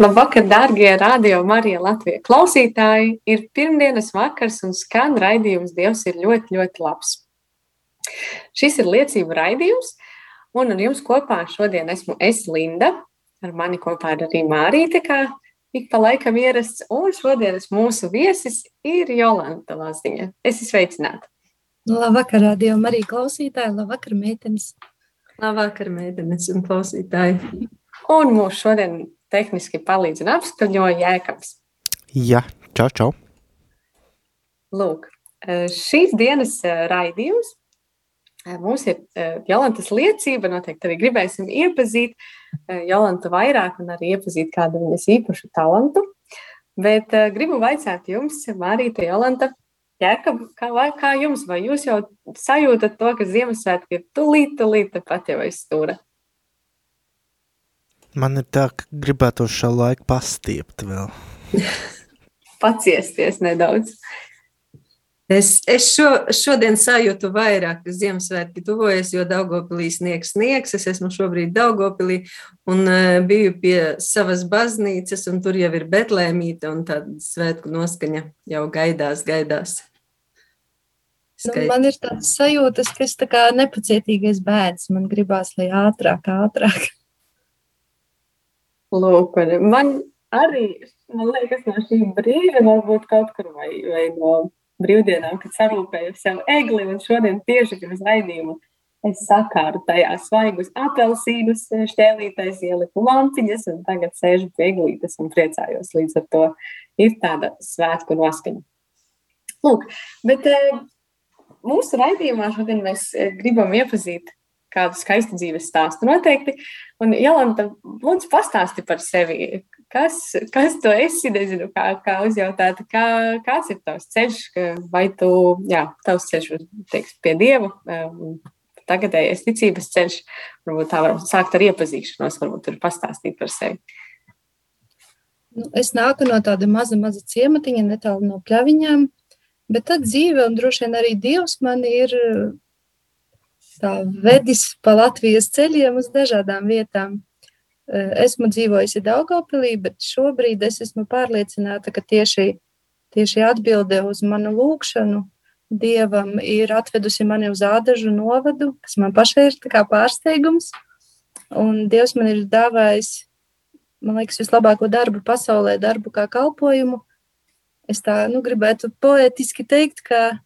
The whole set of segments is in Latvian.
Labvakar, dārgie radio Marija Latvija klausītāji! Ir pirmdienas vakars un skan raidījums Dievs ir ļoti, ļoti labs. Šis ir liecību raidījums, un ar jums kopā šodien esmu es Linda, ar mani kopā ir arī Mārīte, kā ik pa laikam ierasts, un šodienas mūsu viesis ir Jolanta Laziņa. Es esmu sveicināta. Labvakar, radio Marija klausītāji, labvakar, meitenes. Labvakar, meitenes un klausītāji. Un mūsu šodien tehniski palīdz un apskaņo Jēkabs. Jā, čau, čau. Lūk, eh, šīs dienas eh, raidījums eh, mums ir Jolantas liecība. Noteikti arī gribēsim iepazīt Jolantu vairāk un arī iepazīt kādu viņas īpašu talantu. Bet gribu vaicāt jums, Mārīte, Jolanta, Jēkab, kā, kā jums, vai jūs jau sajūtat to, ka Ziemassvētki ir tulīt, tulīt tepat jau aiz stūra? Man ir tā, ka gribētu šo laiku pastiept vēl. Paciesties nedaudz. Es, es šo, šodien sajūtu vairāk, ka Ziemassvētki tuvojas, jo Daugopilī sniegs sniegs. Es esmu šobrīd Daugopilī un uh, biju pie savas baznīcas, un tur jau ir betlēmīte, un tāda svētku noskaņa jau gaidās, gaidās. Nu, man ir tāds sajūtas, ka es tā kā nepacietīgais bērns. Man gribās, lai ātrāk, ātrāk. Lūk, man arī, man liekas, no šī brīža varbūt kaut kur vai, vai no brīvdienām, kad sarūpēju sev egli, un šodien tieši pirms raidījuma es sakāru tajā svaigus apelsīnus, šķēlītais ieliku lanciņas, un tagad sēžu pie eglītes un priecājos. Līdz ar to ir tāda svētku noskaņa. Lūk, bet eh, mūsu raidījumā šodien mēs eh, gribam iepazīt kādu skaistu dzīves stāstu noteikti. Un, Jolanta, lūdzu, pastāsti par sevi. Kas, kas tu esi? Nezinu, kā, kā uzjautāt, kā, kāds ir tavs ceļš, vai tu, jā, tavs ceļš teiks, pie Dieva, um, tagadējais ticības ceļš, varbūt tā varbūt sākt ar iepazīšanos, varbūt tur pastāstīt par sevi. Nu, es nāku no tāda maza, maza ciematiņa, netālu no pļaviņām, bet tad dzīve un droši vien arī Dievs man ir tā vedis pa Latvijas ceļiem uz dažādām vietām. Eh, esmu dzīvojusi Daugopilī, bet šobrīd es esmu pārliecināta, ka tieši, tieši atbilde uz manu lūgšanu Dievam ir atvedusi mani uz ādažu novadu, kas man pašai ir kā pārsteigums. Un Dievs man ir dāvājis, man liekas, vislabāko darbu pasaulē, darbu kā kalpojumu. Es tā nu, gribētu poetiski teikt, ka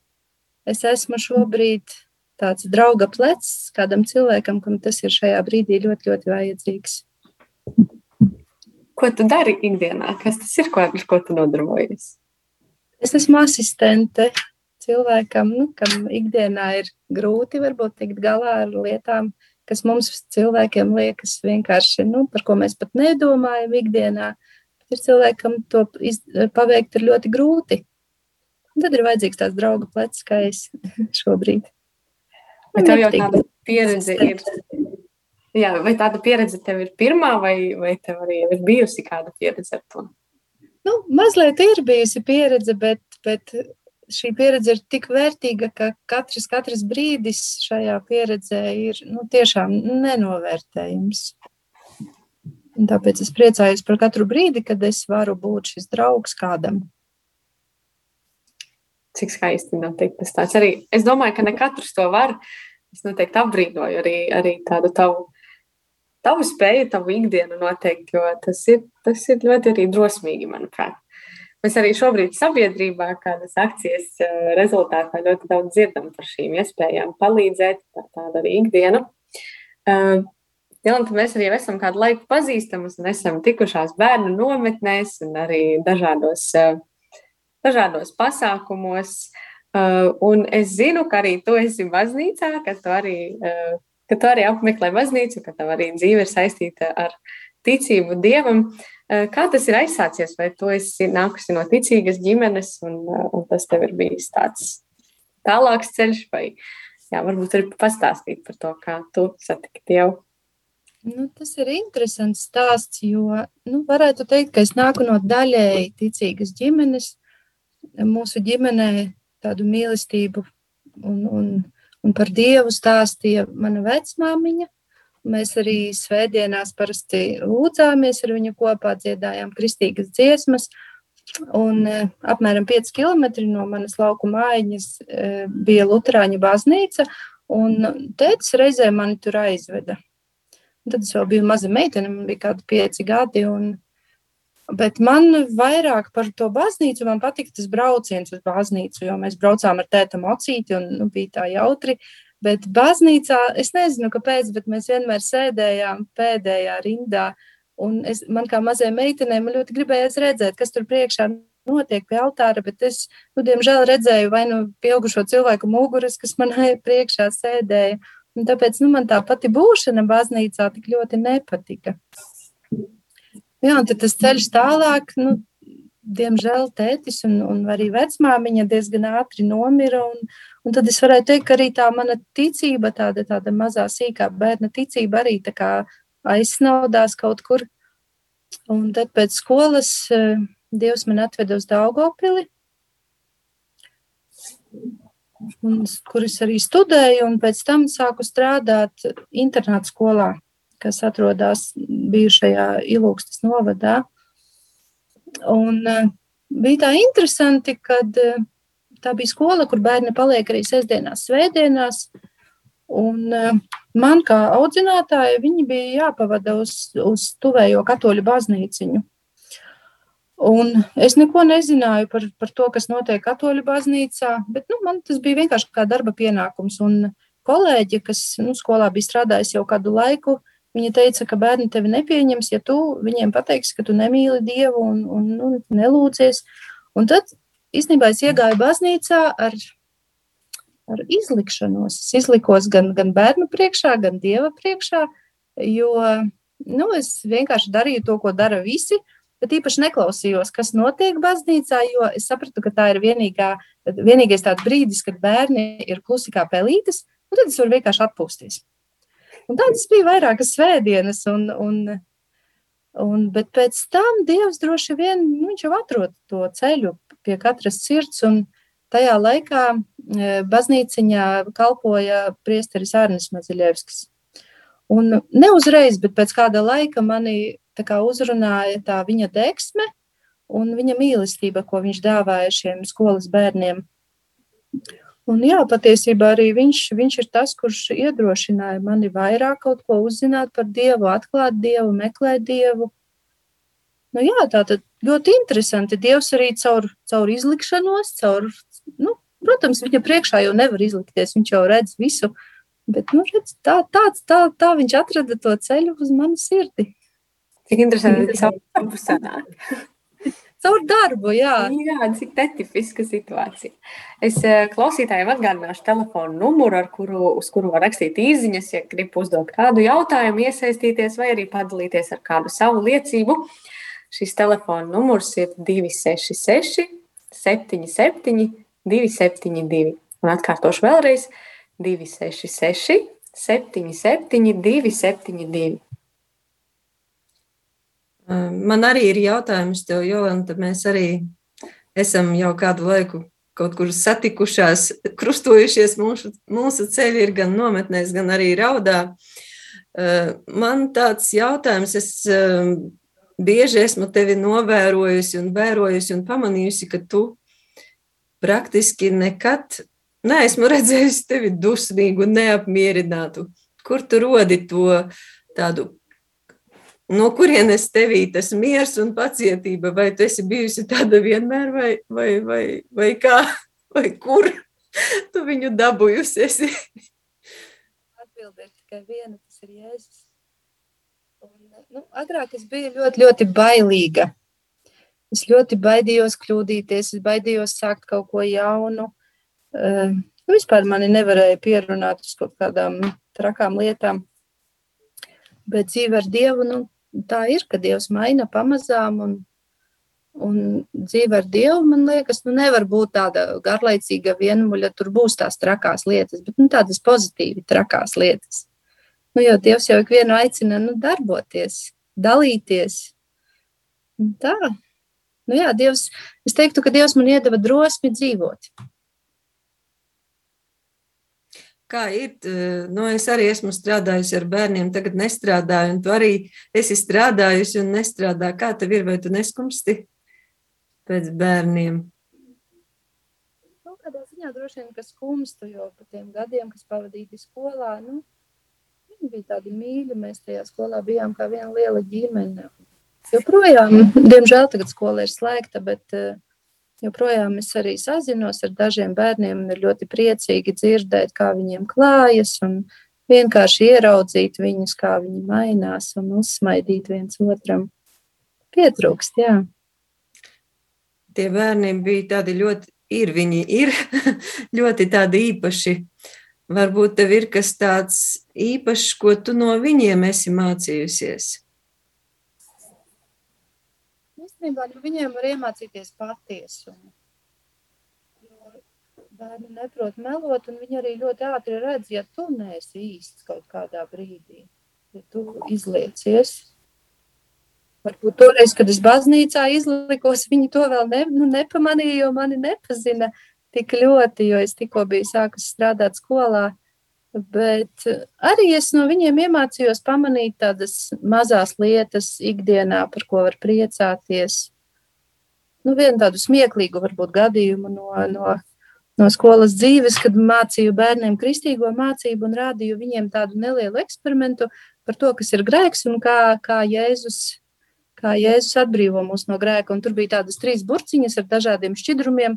es esmu šobrīd tāds drauga plecs kādam cilvēkam, kam tas ir šajā brīdī ļoti, ļoti vajadzīgs. Ko tu dari ikdienā? Kas tas ir, ko, ar ko tu nodarbojies? Es esmu asistente cilvēkam, nu, kam ikdienā ir grūti varbūt tikt galā ar lietām, kas mums cilvēkiem liekas vienkārši, nu, par ko mēs pat nedomājam ikdienā. Ir cilvēkam to iz, paveikt ir ļoti grūti. Un tad ir vajadzīgs tās drauga plecs, kā es šobrīd. Vai tev jau tāda pieredze ir? Jā, vai tāda pieredze tev ir pirmā, vai, vai tev arī ir bijusi kāda pieredze ar to? Nu, mazliet ir bijusi pieredze, bet, bet šī pieredze ir tik vērtīga, ka katrs, katrs brīdis šajā pieredzē ir nu, tiešām nenovērtējams. Un tāpēc es priecājos par katru brīdi, kad es varu būt šis draugs kādam cik skaisti notiek tas tāds. Arī es domāju, ka ne katrs to var. Es noteikti apbrīnoju arī, arī tādu tavu, tavu spēju, tavu ikdienu noteikti, jo tas ir, tas ir ļoti arī drosmīgi, manuprāt. Mēs arī šobrīd sabiedrībā, kādas akcijas eh, rezultātā ļoti daudz dzirdam par šīm iespējām palīdzēt, par tādu arī ikdienu. Uh, Jolanta, mēs arī esam kādu laiku pazīstamas un esam tikušās bērnu nometnēs un arī dažādos uh, dažādos pasākumos. Uh, un es zinu, ka arī tu esi baznīcā, ka tu arī, uh, ka tu arī apmeklē baznīcu, ka tev arī dzīve ir saistīta ar ticību dievam. Uh, kā tas ir aizsācies? Vai tu esi nākusi no ticīgas ģimenes, un, un tas tev ir bijis tāds tālāks ceļš, vai jā, varbūt arī pastāstīt par to, kā tu satiki Dievu? Nu, tas ir interesants stāsts, jo nu, varētu teikt, ka es nāku no daļēji ticīgas ģimenes. Mūsu ģimenē tādu mīlestību un, un, un par Dievu stāstīja mana vecmāmiņa. Mēs arī svētdienās parasti lūdzāmies ar viņu kopā, dziedājām kristīgas dziesmas. Un e, apmēram 5 km no manas lauku mājiņas e, bija Lutāņu baznīca, un tēvs reizē mani tur aizveda. Un tad es vēl biju maza meitene, man bija kādi pieci gadi. Un, bet man vairāk par to baznīcu, patika tas brauciens uz baznīcu, jo mēs braucām ar tēta mocīti un nu, bija tā jautri. Bet baznīcā, es nezinu, kāpēc, bet mēs vienmēr sēdējām pēdējā rindā. Un es, man kā mazai meitenei, ļoti gribējās redzēt, kas tur priekšā notiek pie altāra, bet es, nu, diemžēl redzēju vai nu pieaugušo cilvēku muguras, kas man priekšā sēdēja. Un tāpēc nu, man tā pati būšana baznīcā tik ļoti nepatika. Jā, un tas ceļš tālāk, nu, diemžēl tētis un, un arī vecmāmiņa diezgan ātri nomira. Un, un tad es varētu teikt, ka arī tā mana ticība, tāda, tāda mazā sīkā bērna ticība arī aizsnaudās kaut kur. Un tad pēc skolas eh, Dievs man atveda uz Daugopili un, kur es arī studēju, un pēc tam sāku strādāt internāta skolā, kas atrodas bijušajā Ilūgstas novadā. Un uh, bija tā interesanti, kad uh, tā bija skola, kur bērni paliek arī sestdienās, svētdienās, un uh, man kā audzinātāja viņi bija jāpavada uz, uz tuvējo katoļu baznīciņu. Un es neko nezināju par, par to, kas notiek katoļu baznīcā, bet nu, man tas bija vienkārši kā darba pienākums. Un kolēģi, kas nu, skolā bija strādājis jau kādu laiku, viņa teica, ka bērni tevi nepieņems, ja tu viņiem pateiksi, ka tu nemīli Dievu un, un nu, nelūdzies. Un tad īstenībā es iegāju baznīcā ar, ar izlikšanos. Es izlikos gan, gan bērnu priekšā, gan Dieva priekšā, jo nu, es vienkārši darīju to, ko dara visi bet īpaši neklausījos, kas notiek baznīcā, jo es sapratu, ka tā ir vienīgā, vienīgais brīdis, kad bērni ir klusi kā pelītes, un tad es varu vienkārši atpūsties. Un tādas bija vairākas svētdienas, un, un, un, bet pēc tam Dievs droši vien, nu, jau atrod to ceļu pie katras sirds, tajā laikā e, baznīciņā kalpoja priesteris Arnis Maziļevskis. Un ne uzreiz, bet pēc kāda laika mani uzrunāja tā viņa deksme un viņa mīlestība, ko viņš dāvāja šiem skolas bērniem. Un jā, patiesībā arī viņš, viņš ir tas, kurš iedrošināja mani vairāk kaut ko uzzināt par Dievu, atklāt Dievu, meklēt Dievu. Nu, jā, tā tad ļoti interesanti. Dievs arī caur, caur izlikšanos, caur, nu, protams, viņa priekšā jau nevar izlikties, viņš jau redz visu, bet, nu, redz, tā, tāds, tā, tā viņš atrada to ceļu uz manu sirdi. Cik interesanti, ka caur darbu sanāk. Caur darbu, jā. Jā, cik netipiska situācija. Es eh, klausītājiem atgādināšu telefonu numuru, kuru, uz kuru var rakstīt īsiņas, ja grib uzdot kādu jautājumu, iesaistīties vai arī padalīties ar kādu savu liecību. Šis telefona numurs ir 266 77 272. Un atkārtošu vēlreiz 266 77 272. Man arī ir jautājums tev, Jolanta. Mēs arī esam jau kādu laiku kaut kur satikušās, krustojušies. Mūsu, mūsu ceļi ir gan nometnēs, gan arī raudā. Man tāds jautājums, es bieži esmu tevi novērojusi un vērojusi un pamanījusi, ka tu praktiski nekad neesmu redzējusi tevi dusmīgu, neapmierinātu. Kur tu rodi to tādu no kurienes tevī tas miers un pacietība? Vai tu esi bijusi tāda vienmēr, vai, vai, vai, vai kā, vai kur tu viņu dabūjusi? Atbildēt tikai viena, tas ir Jēzus. Un, nu, agrāk es biju ļoti, ļoti bailīga. Es ļoti baidījos kļūdīties, es baidījos sākt kaut ko jaunu. Uh, vispār mani nevarēja pierunāt uz kaut kādām trakām lietām. Bet dzīve ar Dievu, nu, tā ir, ka Dievs maina pamazām un Un dzīve ar Dievu, man liekas, nu nevar būt tāda garlaicīga vienmuļa. Tur būs tās trakās lietas, bet nu, tādas pozitīvi trakās lietas. Nu, jo Dievs jau ikvienu aicina nu, darboties, dalīties. Un tā. Nu, jā, Dievs, es teiktu, ka Dievs man iedeva drosmi dzīvot. Kā ir? Nu, es arī esmu strādājusi ar bērniem, tagad nestrādāju, un tu arī esi strādājusi un nestrādā. Kā tev ir, vai tu neskumsti? pēc bērniem? Nu, kādā ziņā droši vien, ka skumstu, jo pa tiem gadiem, kas pavadīti skolā, nu, viņi bija tādi mīļi, mēs tajā skolā bijām kā viena liela ģimene. Joprojām, diemžēl tagad skola ir slēgta, bet uh, joprojām es arī sazinos ar dažiem bērniem un ir ļoti priecīgi dzirdēt, kā viņiem klājas un vienkārši ieraudzīt viņus, kā viņi mainās un uzsmaidīt viens otram. Pietrūkst, jā tie bērni bija tādi ļoti, ir viņi ir ļoti tādi īpaši. Varbūt tev ir kas tāds īpašs, ko tu no viņiem esi mācījusies. Īstenībā no viņiem var iemācīties patiesumu. Bērni neprot melot, un viņi arī ļoti ātri redz, ja tu neesi īsts kaut kādā brīdī. Ja tu izliecies, Varbūt toreiz, kad es baznīcā izlikos, viņi to vēl ne, nu, nepamanīja, jo mani nepazina tik ļoti, jo es tikko biju sākus strādāt skolā. Bet arī es no viņiem iemācījos pamanīt tādas mazas lietas ikdienā, par ko var priecāties. Nu, vienu tādu smieklīgu, varbūt, gadījumu no, no, no skolas dzīves, kad mācīju bērniem kristīgo mācību un rādīju viņiem tādu nelielu eksperimentu par to, kas ir grēks un kā, kā Jēzus kā Jēzus atbrīvo mūs no grēka. Un tur bija tādas trīs burciņas ar dažādiem šķidrumiem.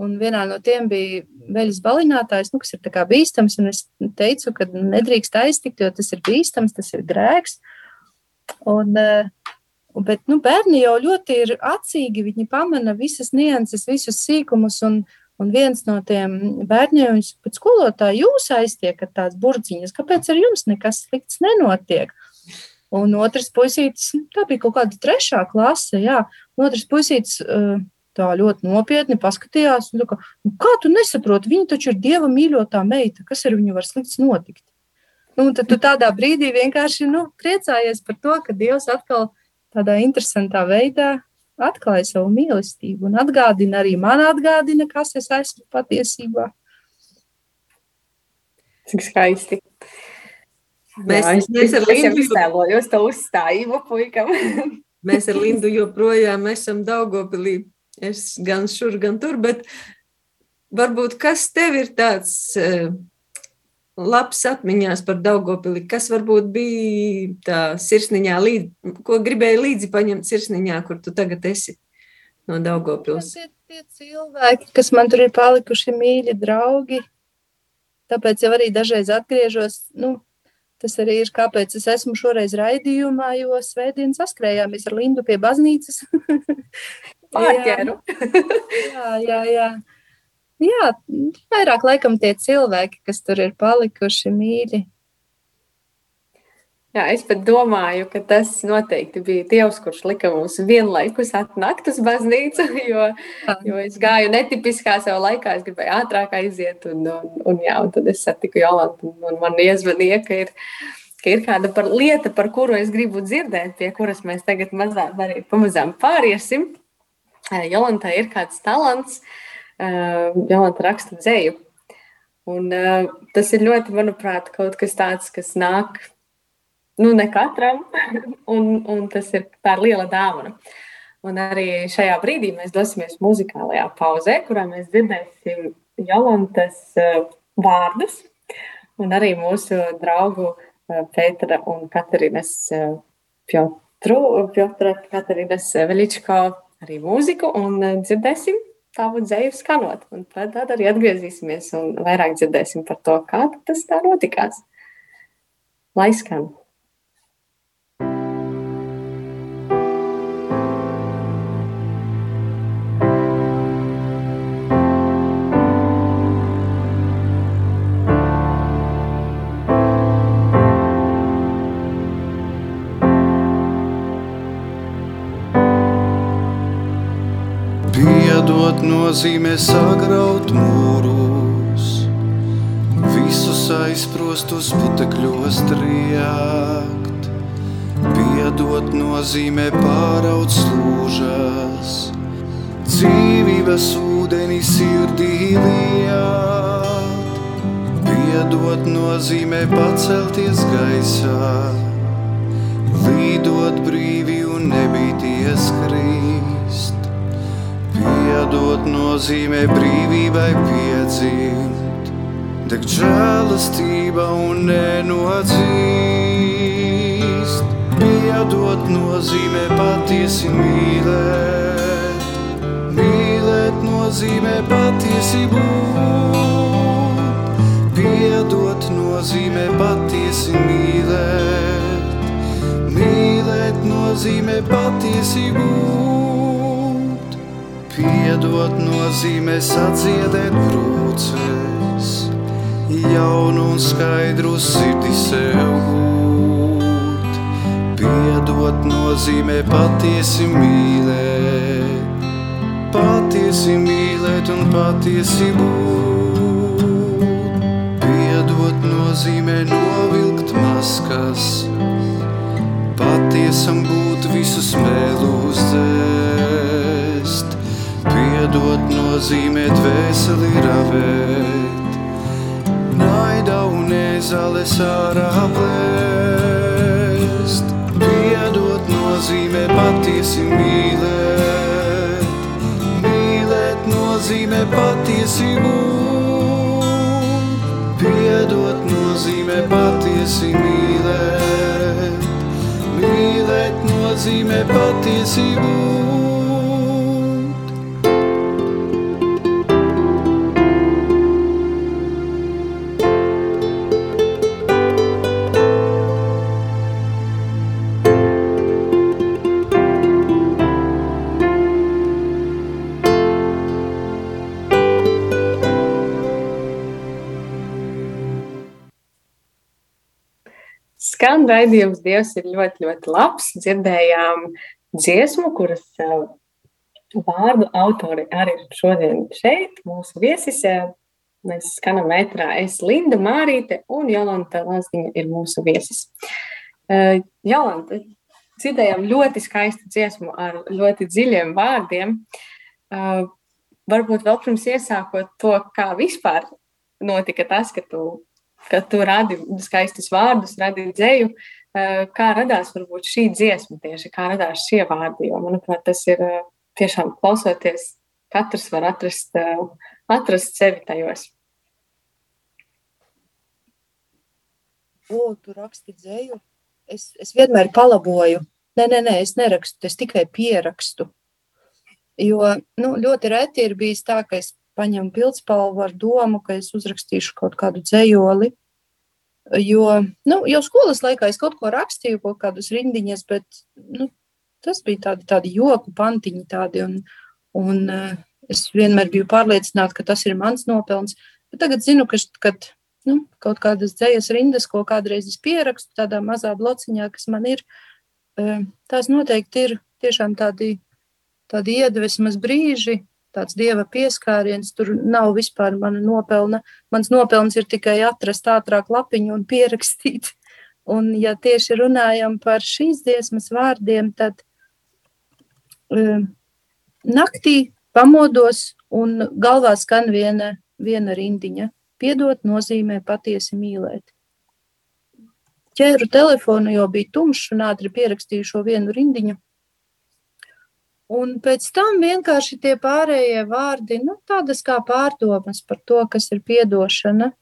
Un vienā no tiem bija veļas balinātājs, nu, kas ir bīstams. Es teicu, ka nedrīkst aiztikt, jo tas ir bīstams, tas ir grēks. Un, eh, bet nu, bērni jau ļoti ir acīgi. Viņi pamana visas nianses, visus sīkumus. Un, un viens no tiem bērniem, viņš pēc skolotāja, jūs aiztiekat tās burciņas, kāpēc ar jums nekas slikts nenotiek? Un otrs puisītis, tā bija kaut kāda trešā klase, jā, un otrs puisītis tā ļoti nopietni paskatījās. Un, kā, nu, kā tu nesaproti, viņa taču ir dieva mīļotā meita, kas ar viņu var slikts notikt? Nu, tad tu tādā brīdī vienkārši nu, priecājies par to, ka Dievs atkal tādā interesantā veidā atklāja savu mīlestību un atgādina arī man atgādina, kas es esmu patiesībā. Cik skaisti. Mēs, Jā, mēs ar Lindu, iztēlojos to uzstājumu puikam. mēs ar Lindu joprojām esam Daugopilī. Es gan šur, gan tur, bet varbūt kas tev ir tāds uh, labs atmiņās par Daugopili, kas varbūt bija tā sirsniņā, līdz, ko gribēji līdzi paņemt sirsniņā, kur tu tagad esi no Daugopils? Tie, tie cilvēki, kas man tur ir palikuši mīļi draugi, tāpēc jau arī dažreiz atgriežos, nu, Tas arī ir, kāpēc es esmu šoreiz raidījumā, jo svētdien saskrējāmies ar Lindu pie baznīcas. Pārķēru. jā, jā, jā. Jā, vairāk laikam tie cilvēki, kas tur ir palikuši mīļi. Jā, es pat domāju, ka tas noteikti bija Dievs, kurš lika mums vienlaikus atnākt uz baznīcu, jo, jo es gāju netipiskā savā laikā, es gribēju ātrāk aiziet, un, un, un, jā, un tad es satiku Jolantu, un man iezvanīja, ka ir, ka ir kāda par lieta, par kuru es gribu dzirdēt, pie kuras mēs tagad mazāk, arī pamazām pāriesim. Jolantā ir kāds talants, Jolanta raksta dzēju, un tas ir ļoti, manuprāt, kaut kas tāds, kas nāk nu, ne katram, un, un tas ir tā liela dāvana. Un arī šajā brīdī mēs dosimies muzikālajā pauzē, kurā mēs dzirdēsim Jolantas vārdus, un arī mūsu draugu Pētera un Katerinas Piotru, Piotra Katerinas Veličko arī mūziku, un uh, dzirdēsim tavu dzēju skanot. Un tad, tad arī atgriezīsimies un vairāk dzirdēsim par to, kā tas tā notikās. Lai skan! Nozīmē sagraut mūrus, visus aizprostus putekļos triekt. Piedot nozīmē pāraut slūžas, dzīvības ūdeni sirdī liet. Piedot nozīmē pacelties gaisā, līdot brīvi un nebīties krīst. Piedot nozīmē brīvībai piedzimt, deg žēlastība un nenodzīst. Piedot nozīmē patiesi mīlēt, mīlēt nozīmē patiesi būt. Piedot nozīmē patiesi mīlēt, mīlēt nozīmē patiesi būt. Piedot nozīmē sadziedēt brūces, jaunu un skaidru sirdi sev gūt. Piedot nozīmē patiesi mīlēt, patiesi mīlēt un patiesi būt. Piedot nozīmē novilkt maskas, patiesam būt visus mēlus dzēst. Piedot nozīmē dvēseli ravēt, naida un ezales ārā plēst. Piedot nozīmē patiesi mīlēt, mīlēt nozīmē patiesi būt. Piedot nozīmē patiesi mīlēt, mīlēt nozīmē patiesi Skan raidījums Dievs ir ļoti, ļoti labs. Dzirdējām dziesmu, kuras uh, vārdu autori arī ir šodien šeit, mūsu viesis. Uh, Mēs skanam metrā. Es Linda Mārīte un Jolanta Lazdiņa ir mūsu viesis. Uh, Jolanta, dzirdējām ļoti skaistu dziesmu ar ļoti dziļiem vārdiem. Varbūt vēl pirms iesākot to, kā vispār notika tas, ka tu ka tu radi skaistus vārdus, radi dzēju. Eh, Kā radās varbūt šī dziesma tieši, kā radās šie vārdi? Jo, manuprāt, tas ir eh, tiešām klausoties, katrs var atrast, eh, atrast sevi tajos. O, tu raksti dzēju. Es, es vienmēr palaboju. Nē, nē, nē, es nerakstu, es tikai pierakstu. Jo nu, ļoti reti ir bijis tā, ka es paņemu pildspalvu ar domu, ka es uzrakstīšu kaut kādu dzējoli. Jo nu, jau skolas laikā es kaut ko rakstīju, kaut kādus rindiņas, bet nu, tas bija tādi, tādi joku pantiņi. Tādi, un, un uh, es vienmēr biju pārliecināta, ka tas ir mans nopelns. Bet tagad zinu, ka kad, nu, kaut kādas dzējas rindas, ko kādreiz es pierakstu tādā mazā blociņā, kas man ir, uh, tās noteikti ir tiešām tādi, tādi iedvesmas brīži, tāds dieva pieskāriens. Tur nav vispār mana nopelna. Mans nopelns ir tikai atrast ātrāk lapiņu un pierakstīt. Un, ja tieši runājam par šīs dziesmas vārdiem, tad um, naktī pamodos un galvā skan viena, viena rindiņa. Piedot nozīmē patiesi mīlēt. Ķēru telefonu, jo bija tumšs un ātri pierakstīju šo vienu rindiņu. Un pēc tam vienkārši tie pārējie vārdi, nu, tādas kā pārdomas par to, kas ir piedošana.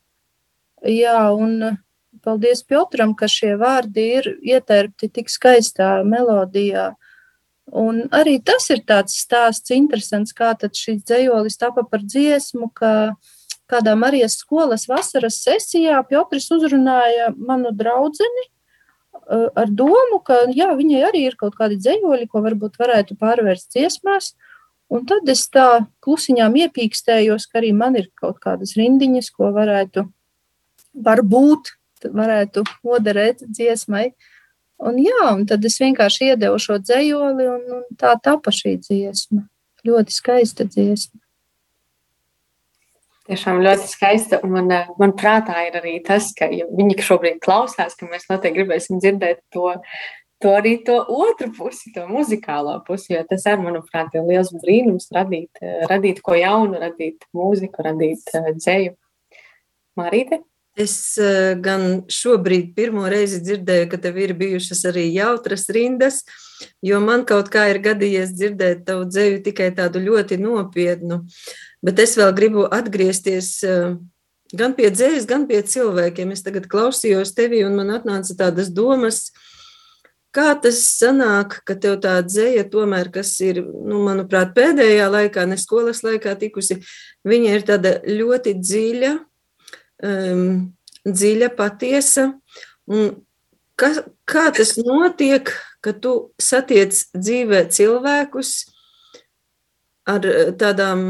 Jā, un paldies Piotram, ka šie vārdi ir ieterpti tik skaistā melodijā. Un arī tas ir tāds stāsts interesants, kā tad šis dzējolis tapa par dziesmu, ka kādā Marijas skolas vasaras sesijā Piotrs uzrunāja manu draudzeni, ar domu, ka jā, viņai arī ir kaut kādi dzējoļi, ko varbūt varētu pārvērst dziesmās. Un tad es tā klusiņām iepīkstējos, ka arī man ir kaut kādas rindiņas, ko varētu, varbūt, varētu noderēt dziesmai. Un jā, un tad es vienkārši iedevu šo dzējoli, un, un tā tapa šī dziesma. Ļoti skaista dziesma. Tiešām ļoti skaista. Un man, eh, man prātā ir arī tas, ka ja viņi šobrīd klausās, ka mēs noteikti gribēsim dzirdēt to, to arī to otru pusi, to muzikālo pusi. Jo tas arī, manuprāt, ir liels brīnums radīt, eh, radīt ko jaunu, radīt mūziku, radīt uh, dzēju. Marīte? Es eh, gan šobrīd pirmo reizi dzirdēju, ka tev ir bijušas arī jautras rindas, jo man kaut kā ir gadījies dzirdēt tavu dzēju tikai tādu ļoti nopietnu. Bet es vēl gribu atgriezties eh, gan pie dzējas, gan pie cilvēkiem. Es tagad klausījos tevi un man atnāca tādas domas, kā tas sanāk, ka tev tā dzēja tomēr, kas ir, nu, manuprāt, pēdējā laikā, ne skolas laikā tikusi, viņa ir tāda ļoti dziļa, um, dziļa, patiesa. Un ka, kā tas notiek, ka tu satiec dzīvē cilvēkus ar eh, tādām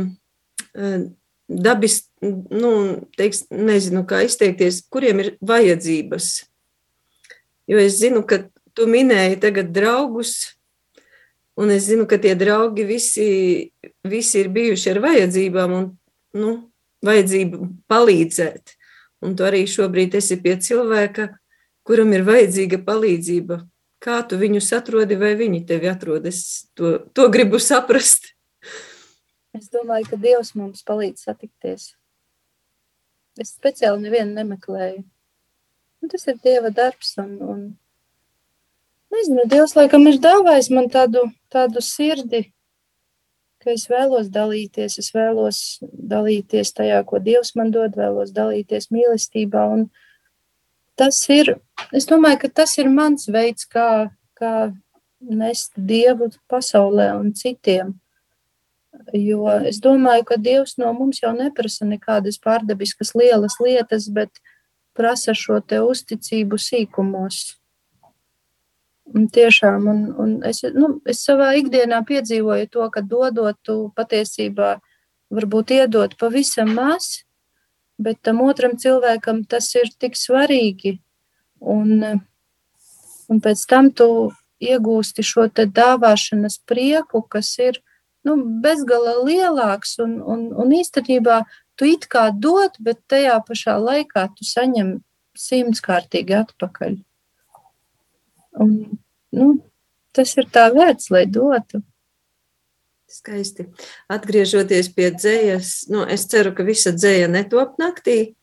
uh, dabis, nu, teiks, nezinu, kā izteikties, kuriem ir vajadzības. Jo es zinu, ka tu minēji tagad draugus, un es zinu, ka tie draugi visi, visi ir bijuši ar vajadzībām un, nu, vajadzību palīdzēt. Un tu arī šobrīd esi pie cilvēka, kuram ir vajadzīga palīdzība. Kā tu viņus atrodi, vai viņi tevi atrod? Es to, to gribu saprast. Es domāju, ka Dievs mums palīdz satikties. Es speciāli nevienu nemeklēju. Un tas ir Dieva darbs. Un, un... Nezinu, Dievs laikam ir dāvājis man tādu, tādu sirdi, ka es vēlos dalīties, es vēlos dalīties tajā, ko Dievs man dod, vēlos dalīties mīlestībā. Un tas ir, es domāju, ka tas ir mans veids, kā, kā nest Dievu pasaulē un citiem. Jo es domāju, ka Dievs no mums jau neprasa nekādas pārdabiskas lielas lietas, bet prasa šo te uzticību sīkumos. Tiešām, un, un es, nu, es savā ikdienā piedzīvoju to, ka dodot, tu patiesībā varbūt iedot pavisam maz, bet tam otram cilvēkam tas ir tik svarīgi. Un, un pēc tam tu iegūsti šo dāvāšanas prieku, kas ir nu, bezgala lielāks. Un, un, un īstenībā tu it kā dod, bet tajā pašā laikā tu saņem simtkārtīgi atpakaļ. Un, nu, tas ir tā vērts, lai dotu. Skaisti. Atgriežoties pie dzējas, nu, es ceru, ka visa dzēja netop naktī.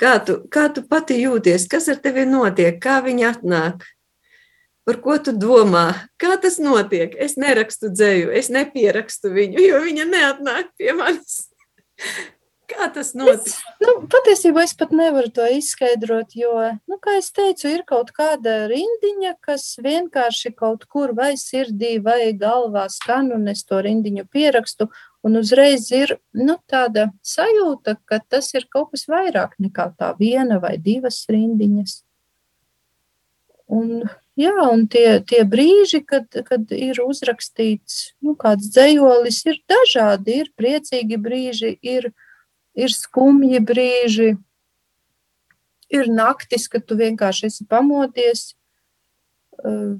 Kā tu, kā tu pati jūties? Kas ar tevi notiek? Kā viņa atnāk? Par ko tu domā? Kā tas notiek? Es nerakstu dzēju, es nepierakstu viņu, jo viņa neatnāk pie manis. Kā tas notic? Es, nu, patiesībā es pat nevaru to izskaidrot, jo, nu, kā jau teicu, ir kaut kāda rindiņa, kas vienkārši kaut kur vai sirdī vai galvā skan, un es to rindiņu pierakstu. Un uzreiz ir nu, tāda sajūta, ka tas ir kaut kas vairāk nekā tā viena vai divas rindiņas. Un, jā, un tie, tie brīži, kad, kad ir uzrakstīts nu, kāds dzējolis, ir dažādi. Ir priecīgi brīži, ir ir skumji brīži, ir naktis, kad tu vienkārši esi pamodies. Uh,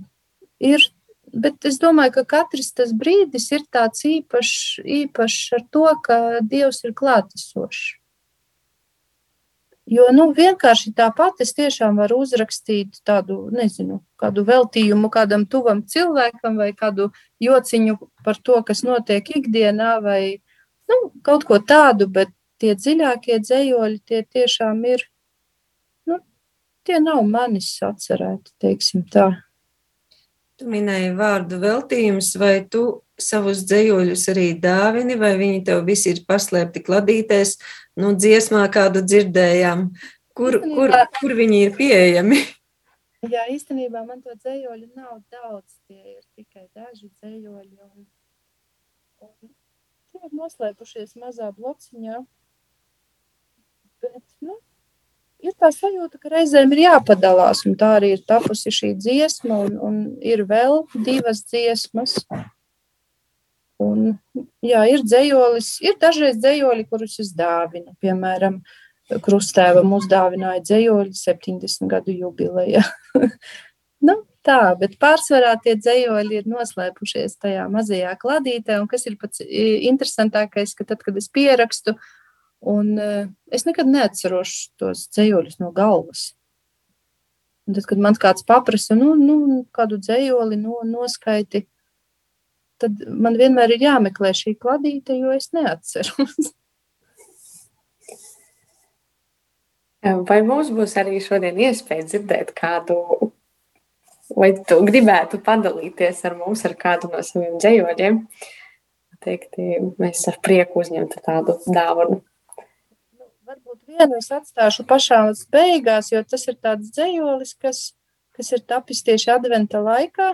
ir, bet es domāju, ka katrs tas brīdis ir tāds īpašs, īpašs ar to, ka Dievs ir klātesošs. Jo nu, vienkārši tāpat es tiešām varu uzrakstīt tādu, nezinu, kādu veltījumu kādam tuvam cilvēkam vai kādu jociņu par to, kas notiek ikdienā, vai nu, kaut ko tādu, bet tie dziļākie dzējoļi, tie tiešām ir, nu, tie nav manis atcerēti, teiksim tā. Tu minēji vārdu veltījums, vai tu savus dzējoļus arī dāvini, vai viņi tev visi ir paslēpti kladītēs, nu, dziesmā kādu dzirdējām, kur, kur, kur viņi ir pieejami? Jā, īstenībā man to dzējoļu nav daudz, tie ir tikai daži dzējoļi, un, un tie ir noslēpušies mazā blociņā, Bet, nu, ir tā sajūta, ka reizēm ir jāpadalās, un tā arī ir tapusi šī dziesma, un, un ir vēl divas dziesmas. Un, jā, ir dzējolis, ir dažreiz dzējoļi, kurus es dāvinu. Piemēram, Krustēvam uzdāvināja dzējoļi 70 gadu jubileja. nu, tā, bet pārsvarā tie dzējoļi ir noslēpušies tajā mazajā kladītē, un kas ir pats interesantākais, ka tad, kad es pierakstu, Un uh, es nekad neatceros tos dzējoļus no galvas. Un tad, kad man kāds paprasa, nu, nu kādu dzējoli no, noskaiti, tad man vienmēr ir jāmeklē šī kladīte, jo es neatceros. Vai mums būs arī šodien iespēja dzirdēt kādu, vai tu gribētu padalīties ar mums ar kādu no saviem dzējoļiem? Teikti, mēs ar prieku uzņemtu tādu dāvanu. Nu, vienu es atstāšu pašā beigās, jo tas ir tāds dzējolis, kas, kas ir tapis tieši adventa laikā.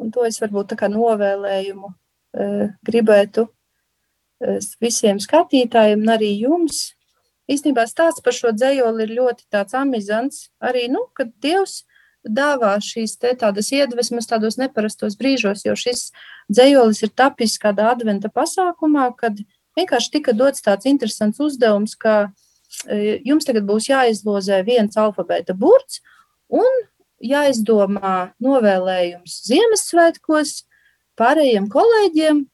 Un to es varbūt tā kā novēlējumu e, gribētu e, visiem skatītājiem un arī jums īstenībā stāsts par šo dzējoli ir ļoti tāds amizants. Arī, nu, kad Dievs dāvā šīs te tādas iedvesmas tādos neparastos brīžos, jo šis dzējolis ir tapis kādā adventa pasākumā, kad vienkārši tika dots tāds interesants uzdevums, ka e, jums tagad būs jāizlozē viens alfabēta burts un jāizdomā novēlējums Ziemassvētkos pārējiem kolēģiem,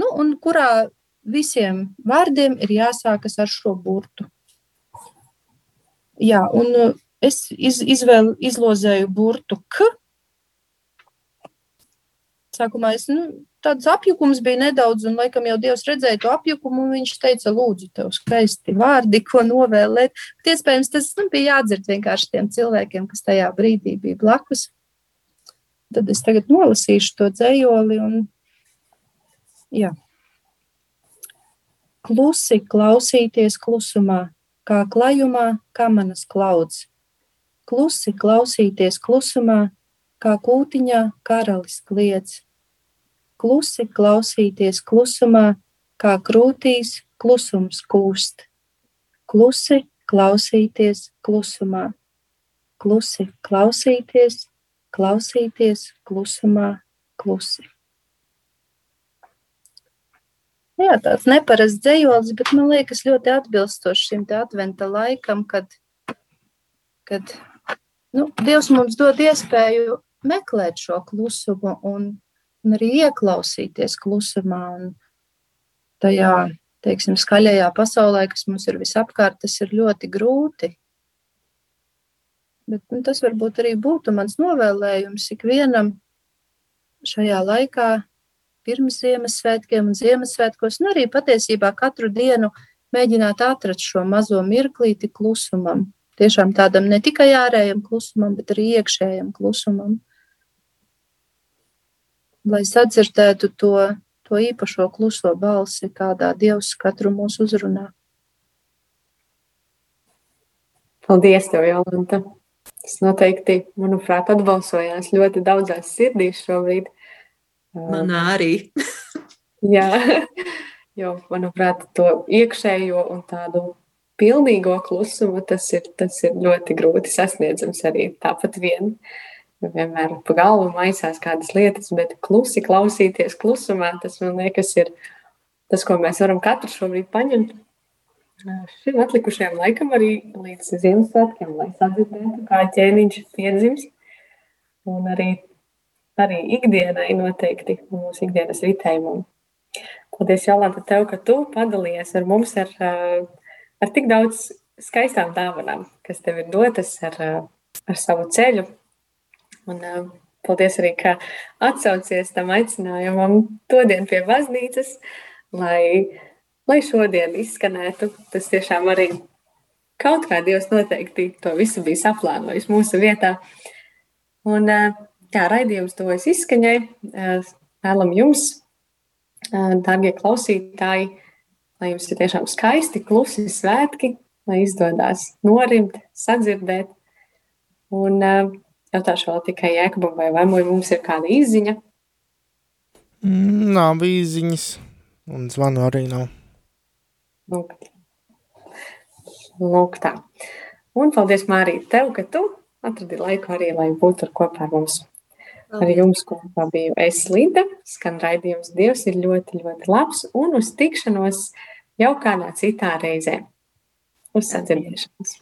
nu, un kurā visiem vārdiem ir jāsākas ar šo burtu. Jā, un uh, es iz, izvēl, izlozēju burtu K. Sākumā es, nu, tāds apjukums bija nedaudz, un laikam jau Dievs redzēja to apjukumu, un viņš teica, lūdzu, tev skaisti vārdi, ko novēlēt. Bet iespējams, tas nu, bija jādzird vienkārši tiem cilvēkiem, kas tajā brīdī bija blakus. Tad es tagad nolasīšu to dzējoli, un jā klusi klausīties klusumā, kā klajumā kamanas klauds. Klusi klausīties klusumā, kā kūtiņā karalis kliedz. Klusi klausīties klusumā, kā krūtīs klusums kūst. Klusi klausīties klusumā, klusi klausīties, klausīties klusumā, klusi. Jā, tāds neparasts dzējolis, bet man liekas ļoti atbilstoši šim te adventa laikam, kad, kad nu, Dievs mums dod iespēju meklēt šo klusumu un, un arī ieklausīties klusumā un tajā, teiksim, skaļajā pasaulē, kas mums ir visapkārt, tas ir ļoti grūti. Bet nu, tas varbūt arī būtu mans novēlējums ikvienam šajā laikā pirms Ziemassvētkiem un Ziemassvētkos, un arī patiesībā katru dienu mēģināt atrast šo mazo mirklīti klusumam. Tiešām tādam ne tikai ārējam klusumam, bet arī iekšējam klusumam. Lai sadzirdētu to, to īpašo kluso balsi, kādā Dievs katru mūsu uzrunā. Paldies, tev, Jolanta! Tas noteikti, manuprāt, atbalsojās ļoti daudzās sirdīs šobrīd. Manā arī. Jā, jo, manuprāt, to iekšējo un tādu pilnīgo klusumu tas ir, tas ir ļoti grūti sasniedzams arī tāpat vien. Vienmēr pa galvu maisās kādas lietas, bet klusi klausīties klusumā, tas man liekas ir tas, ko mēs varam katru šobrīd paņemt. Šim atlikušajam laikam arī līdz Ziemassvētkiem, lai sadzirdētu, kā ķēniņš piedzims. Un arī arī ikdienai noteikti mūsu ikdienas ritējumam. Paldies, Jolanta, tev, ka tu padalījies ar mums ar, ar tik daudz skaistām dāvanām, kas tev ir dotas ar, ar savu ceļu. Un, paldies arī, ka atsaucies tam aicinājumam todien pie baznīcas, lai, lai šodien izskanētu. Tas tiešām arī kaut kā Dievs noteikti to visu bija saplānojis mūsu vietā. Un, uh, Jā, raidījums tuvojas izskaņai. Vēlam jums, darbie klausītāji, lai jums ir tiešām skaisti, klusi svētki, lai izdodas norimt, sadzirdēt. Un jautāšu vēl tikai Jēkabam, vai vai mums ir kāda izziņa? Mm, Nav izziņas, un zvanu arī nav. Lūk, Lūk tā. Un paldies, Mārija, tev, ka tu atradi laiku arī, lai būtu kopā ar mums. Ar jums kopā biju es Linda, skan raidījums Dievs ir ļoti, ļoti labs un uz tikšanos jau kādā citā reizē. Uz sadzirdēšanos!